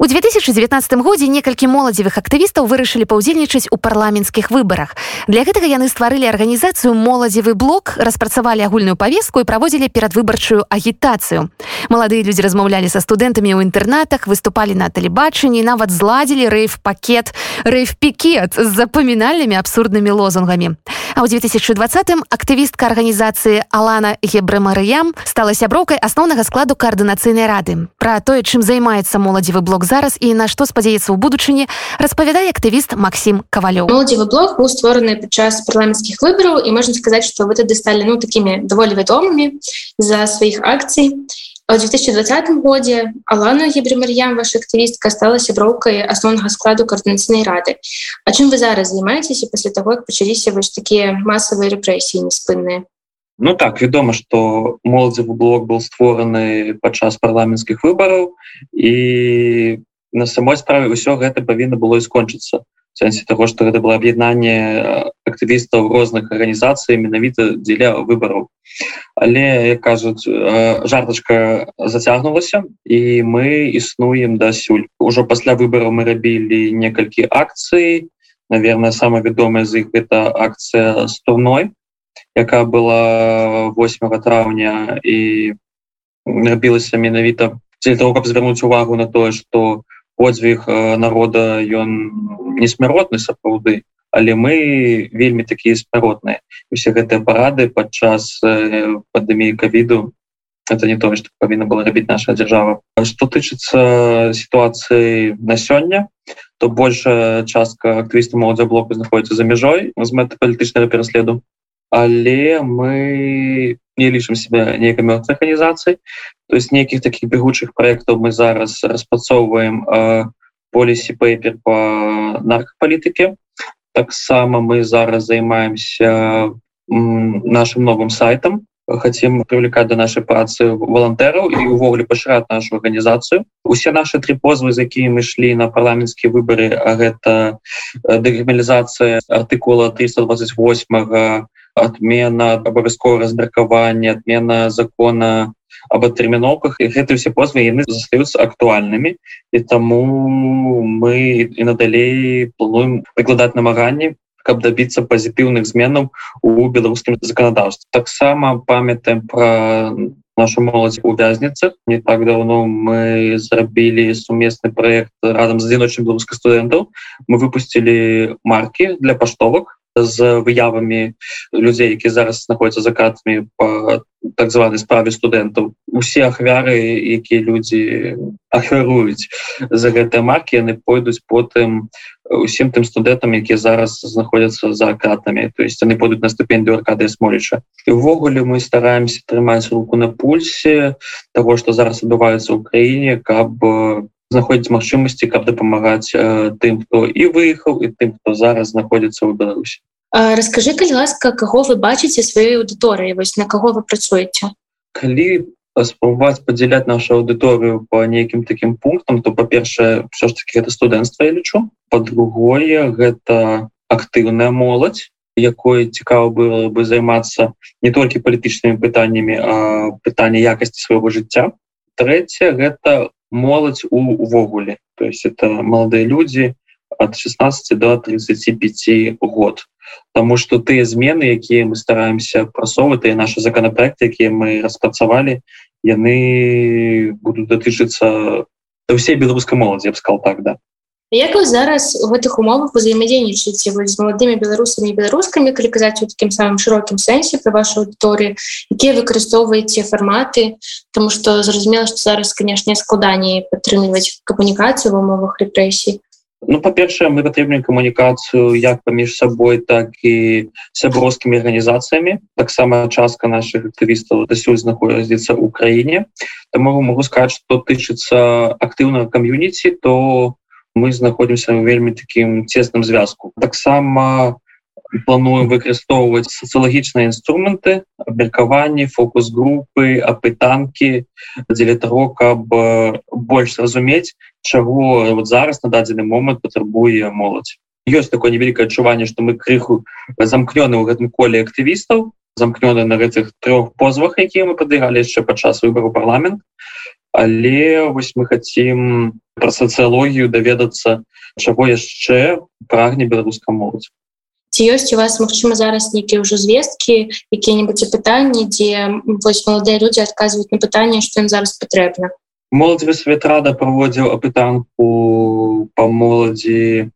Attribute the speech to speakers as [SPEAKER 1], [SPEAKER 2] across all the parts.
[SPEAKER 1] У 2019 годзе некалькі моладзевых актывістаў вырашылі паўдзельнічаць у парламенцкіх выбарах. Для гэтага яны стварылі арганізацыю моладзевы блок, распрацавалі агульную павеску і праводзілі перадвыбарчую агітацыю. Маладыя людзі размаўлялі са студэнтамі ў інтэрнатах, выступалі на тэлебачанні, нават зладзілі рэйф пакет, рэйф пікет з запамінальнымі абсурднымі лозунгамі. А ў 2020 актывістка арганізацыі Алана Гебрэмарыям стала сяброўкай асноўнага складу каардынацыйнай рады. Пра тое, чым займаецца моладзевы блок зараз і на што спадзяецца ў будучыні распавядае актывіст Макссім кавалёў
[SPEAKER 2] моладзевы блок быў створаны падчас парламенцкіх выбараў і можна сказаць што вы тады сталі ну такімі даволі вядомымі за сваіх акцый 2020 годзе алана ебремар'ям ваша актывістка стала сяброўкай асноўнага складу каардынацыйнай рады. А чым вы зараз займаецеся пасля таго як пачаліся вось такія масавыя рэпрэсіі неспынныя
[SPEAKER 3] Ну так вядома что моладзевы блок был створаны падчас парламенцкіх выбораў і на самой справе ўсё гэта павінна было і скончыцца сэнсе того что гэта было аб'яднанне актывістаў розных арганізацый менавіта дзеля выбораў але як кажуць жартачка зацягнулася і мы існуем дасюль. Ужо пасля выбораў мы рабілі некалькі акцый. Наверное самая вядомая з іх это акцыя стурной якая была 8 траўня і рабілася менавіта для того каб звярнуць увагу на тое что подзвіг народа ён несмяротны сапраўды але мы вельмі такія смяротныя усе гэтыя парады падчас пандеміі кавіду это не то что павінна было рабіць наша дзяржава. Что тычыцца сітуацыі на сёння то большая частка актывіста моладзя блоку знаходіцца за мяжой з мэты палітычнага пераследу. Але мы не лічым себя нейкай мёртвай арганізацыі то есть нейкіх таких бегучых проектаў мы зараз распрацоўваем полісі пейпер по наркопалітыке таксама мы зараз займаемся нашим новым сайтам хотим привлекать до нашей працы волонтераў і увогуле пашыраць нашу органнізацыю усе наши три позвы за якія мы ішлі на парламенцкія выборы а гэта декрималізацыя артыкула 328 отмена абавязкова размеркавання отмена закона об тэрміновках і гэты все позвы яны застаюцца актуальнымі і таму мы і надалей плануем прыкладаць намаганні каб добиться пазітыўных зменаў у беларускім законодаўстве таксама памятаем про нашу моладзь у вязніцах не так давно мы зрабілі сумесны проект радам з адзіночным беларускай студэнтаў мы выпустили марки для паштовак з выявамі людзей які зараз знаходзяцца за картамі по так званай справе студэнтаў. Усе ахвяры якія людзі ахвяруюць за гэтыя маркі яны пойдуць потым усім тым студэнтам якія зараз знаходзяцца за кратамі то есть яны пойдуць на ступендию аркады смоліча. І увогуле мы стараемся трымаць руку на пульсе того что зараз адбываецца ў краіне каб знаходзіць магчымасці каб дапамагаць тым хто і выехаў і тым хто зараз знаходзіцца ў беларусі
[SPEAKER 2] расскажи калі ласка каго вы бачыце сваёй аўдыторыі вось на каго вы працуеце
[SPEAKER 3] калі спрабаваць падзяляць нашу аўдыторыю по нейкім таким пунктам. То па-першае все ж таки гэта студэнцтва я лічу по-другое гэта актыўная моладзь якой цікава было бы займацца не толькі палітычнымі пытаннямі а пытанне якасці свайго жыцця. Трэцяе гэта моладзь увогуле. То есть это молодые люди от 16 до 35 год Таму что тыя змены якія мы стараемся прасовы и наши законопроекты якія мы распрацавалі яны будут датычыцца ўсей беларускай моладзі я б сказал так да.
[SPEAKER 2] Як вы зараз у гэтых умовах узаемадзейнічаеце з маладымі беларусамі беларускамі калі казаць у такім самым шырокім сэнсе пра вашу аўдыторыі якія выкарыстоўваеце фарматы Таму што зразумела што зараз канешне складаней падтрымліваць камунікацыю в умовах рэпрэсій
[SPEAKER 3] Ну па-першае мы патрэбнем камунікацыю як паміж сабой так і сяброўскімі арганізацыямі таксама частка наших актывістаў дасюль знаходзіцца ў краіне Таму могу сказаць што тычыцца актыўнага кам'юніці то мы знаходзімся ў вельмі таким цесным звязку таксама плануем выкарыстоўваць сацыялагічныя інструменты абмеркаванні фокус групы апытанкі дзеля того каб больш разумець чаго вот зараз на дадзены момант патрабуе моладзь ёсць такое невялікае адчуванне што мы крыху замкнёны ў гэтым коле актывістаў замкнёны на гэтых трох позвах якія мы падыгалі яшчэ падчас выбору парламент. Але вось мы хотим про сацыялогію даведацца чаго яшчэ прагне беларуска моладзь
[SPEAKER 2] ці ёсць у вас магчыма зараз нейкія ўжо звесткі якія-небудзь пытанні дзе вось маладыя людзі адказваюць на пытанне што ім зараз патрэбна
[SPEAKER 3] моладзевы светрада праводзіў апытанку по моладзі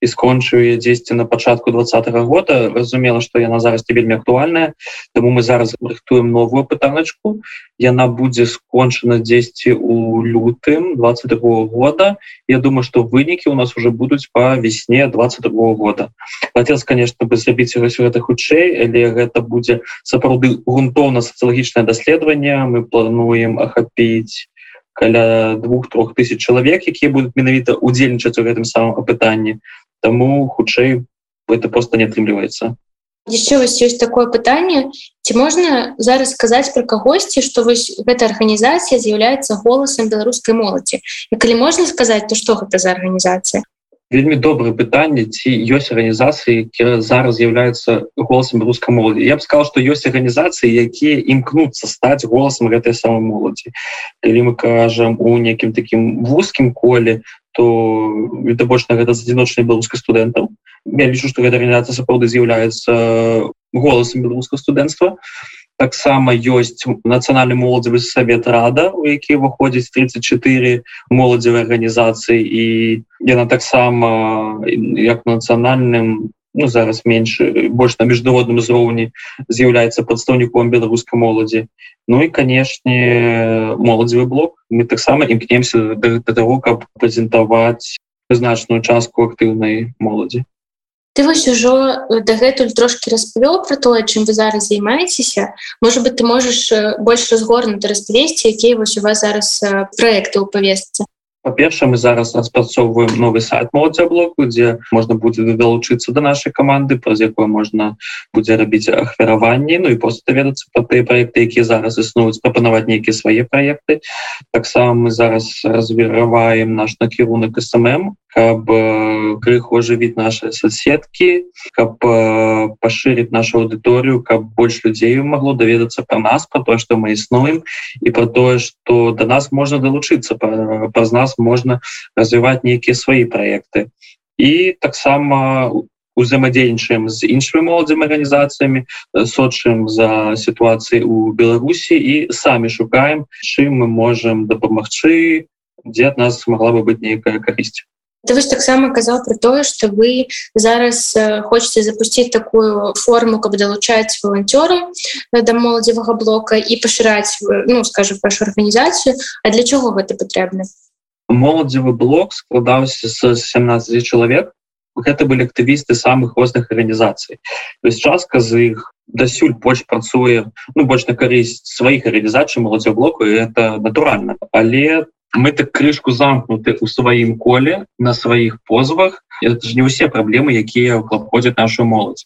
[SPEAKER 3] і скончыў дзесьці на пачатку двадцатого года. Разумела что яна зараз не вельмі актуальная тому мы зараз рыхтуем новую пытаначку яна будзе скончана дзесьці у лютым 22 года. Я думаю что вынікі у нас уже будуць по весне 22 года. Отец конечно бы зрабіць гэта хутчэй але гэта будзе сапраўды грунтоўна сацыялагічнае даследаванне мы плануем ахапіць каля двух-трох тысяч чалавек якія будуць менавіта удзельнічаць у гэтым самом апытанні Таму хутчэй это просто не атрымліваецца.
[SPEAKER 2] Еще вось ёсць такое пытанне ці можна зараз сказаць пра кагосьці што вось гэта арганізацыя з'яўляецца голасам беларускай моладзі? І калі можна сказаць то што гэта за арганізацыя?
[SPEAKER 3] Вельмі добрае пытанне ці ёсць арганізацыі якія зараз з'яўляюцца голасам беларускай моладзі. Я б сказал што ёсць арганізацыі якія імкнуцца стаць голасам гэтай самой моладзі. Калі мы кажам у некім такім вузкім коле то відавочна гэта з адзіночнай беларускай студэнтаў. Я лічу што гэта арганізацыя сапраўды з'яўляецца голасам беларускага студэнцтва. Таксама ёсць нацыянальны моладзевы савет рада у які выходзіць 34 моладзевай арганізацыі і яна таксама як нацыянальным ну, зараз менш больш на міжнародным узроўні з'яўляецца прадстаўніком беларускай моладзі. Ну і канешне моладзевы блок. Мы таксама імкнемся да, да того каб прэзентаваць значную частку актыўнай моладзі.
[SPEAKER 2] Вось ужо дагэтуль трошки распавёў про тое чым вы зараз займаецеся. Может быть ты можаш больш разгорнута распавесці якія вось у вас зараз проекты ў павестцы
[SPEAKER 3] по-перша мы зараз распрацоўваем новый сайт моладзя блоку дзе можна будзе далучыцца до нашай команды праз якое можна будзе рабіць ахвяраванні Ну і просто даведацца про тыя проекты якія зараз існуюць прапанаваць нейкія свае проекты. Таксама мы зараз развіваем наш накірунак смм каб крыху ожывіць наши соседки каб пашырить нашу аудыторыю каб больш людзей могло даведацца про нас про то что мы існуем і про тое что до нас можно далучыцца праз нас можна развіваць нейкія свои проекты. І таксама взаимодзейнічаем з іншымі моладзямі арганізацыямі сочым за сітуацыі у беларусі і самі шукаем чым мы можем дапамагчы дзе ад нас могла бы быть нейкая карысць
[SPEAKER 2] Ты вось таксама казаў про тое что вы зараз хочетце запусціць такую форму каб далучаць волонцёрам да моладзевага блока і пашыраць ну скажем вашу арганізацыю А для чого гэта патрэбна
[SPEAKER 3] моладзевы блок складаўся з 17 чалавек гэта былі актывісты самых розных арганізацый то есть частка з іх дасюль больш працуе ну больш на карысць сваіх арганізацый моладзя блоку это натуральна але мы так крышку замкнуты у сваім коле на сваіх позвах. Это ж не ўсе праблемы якія ходзяць нашу моладзь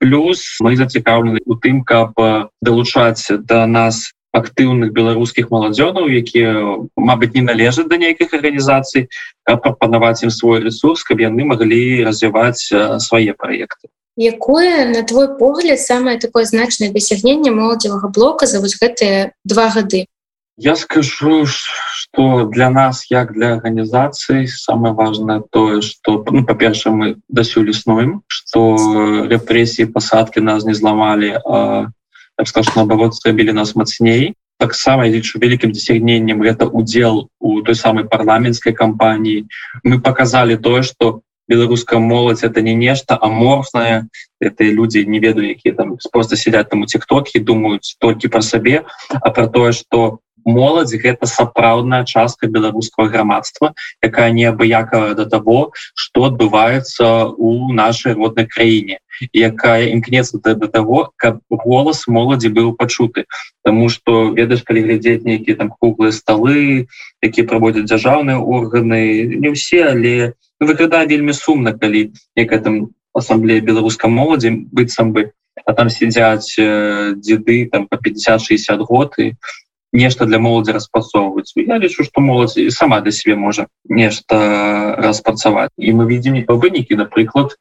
[SPEAKER 3] плюс мы зацікаўлены у тым каб далучаць да нас актыўных беларускіх маладзёнаў якія Мабыць не належаць да нейкіх арганізацый прапанаваць ім свой ресурс каб яны маглі развіваць свае проекты.
[SPEAKER 2] Якое на твой погляд самое такое значное дасягненне моладзевага блока за вось гэтыя два гады
[SPEAKER 3] Я скажу, что для нас, як для организации, самое важное то, что, ну, по-перше, мы досюль існуем, что репрессии, посадки нас не зламали, скажу, наоборот, зрабілі нас мацней. Так само, я лічу, великим досягнением это удел у той самой парламентской кампании. Мы показали то, что беларуская моладзь это не нешта аморфное это люди не ведаю якія там просто сидят там у тиктоке думаюць толькі про сабе а про тое что моладзь гэта сапраўдная частка беларускага грамадства якая неабыякавая до того что адбываецца у нашай роднай краіне. Якая імкнецца да, да того каб голас моладзі быў пачуты. Таму что ведаеш калі глядзець нейкія там круглыя столы якія праводзяць дзяржаўныя органы не ўсе але ну, выглядае вельмі сумна калі некая там ассамблея беларускай моладзі быццам бы а там сядзяць э, дзеды там по 50-60 год і нешта для моладзі распрацоўваць я лічу что моладзь сама для себе можа нешта распрацаваць і мы видим вынікі напрыклад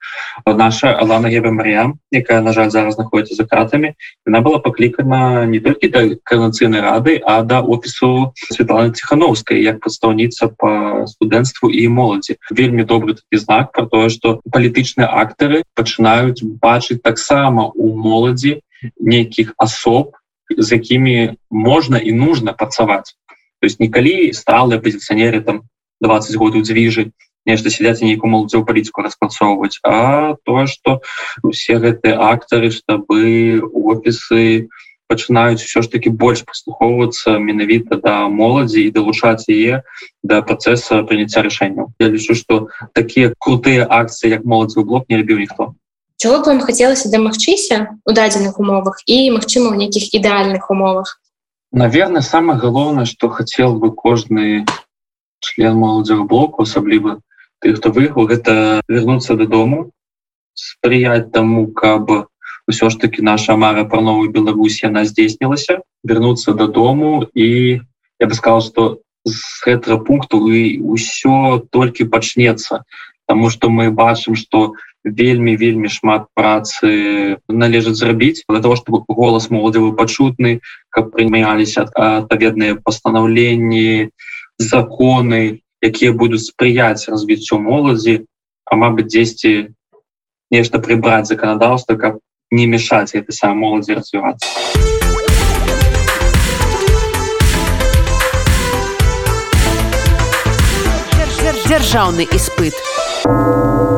[SPEAKER 3] наша Алана Ева Мария якая на жаль зараз знаходіцца за кратами она была паклікана не толькі да карнацыйнай рады а да офісу Светланы ціхановскай як прадстаўніца по студэнцтву і моладзі вельмі добры такі знак про тое что палітычныя актары пачынаюць бачыць таксама у моладзі нейкіх асоб з якімі можна і нужно працаваць. То есть некалі сталыя пазіцыянеры там 20 год дзвіжы нешта сядзяць нейку моладзю палітику распрацоўваць а то что усе гэтыя актары штабы офісы пачынаюць все ж таки больш паслухоўвацца менавіта да моладзі і далучаць яе да працэса прыняцця рашэнняў. Я лічу что такія крутыя акцыі як моладзевы блок не рабіў ніхто
[SPEAKER 2] чего б вам хацелася дамагчыся у дадзеных умовах і магчыма у нейкіх ідэальных умовах?
[SPEAKER 3] Наверное самое галоўнае что хотел бы кожны член моладзевы блоку асабліва ты хто выехал гэта вернуться дадому спрыять тому каб ўсё ж таки наша мара про новую Беларусь яна здзейснілася вернуться дадому і я бы сказал что з гэтага пункту і ўсё толькі пачнется потому что мы бачым что в вельмі вельмі шмат працы належыць зрабіць. Для того чтобы голас моладзевы пачутны каб прымяліся адпаведныя пастанаўленні законы якія будуць спрыяць развіццю моладзі а мабыць дзесьці нешта прыбраць заканадаўства каб не мешаць это сам моладзі развівацца.
[SPEAKER 4] Дзяржаўны іспыт. у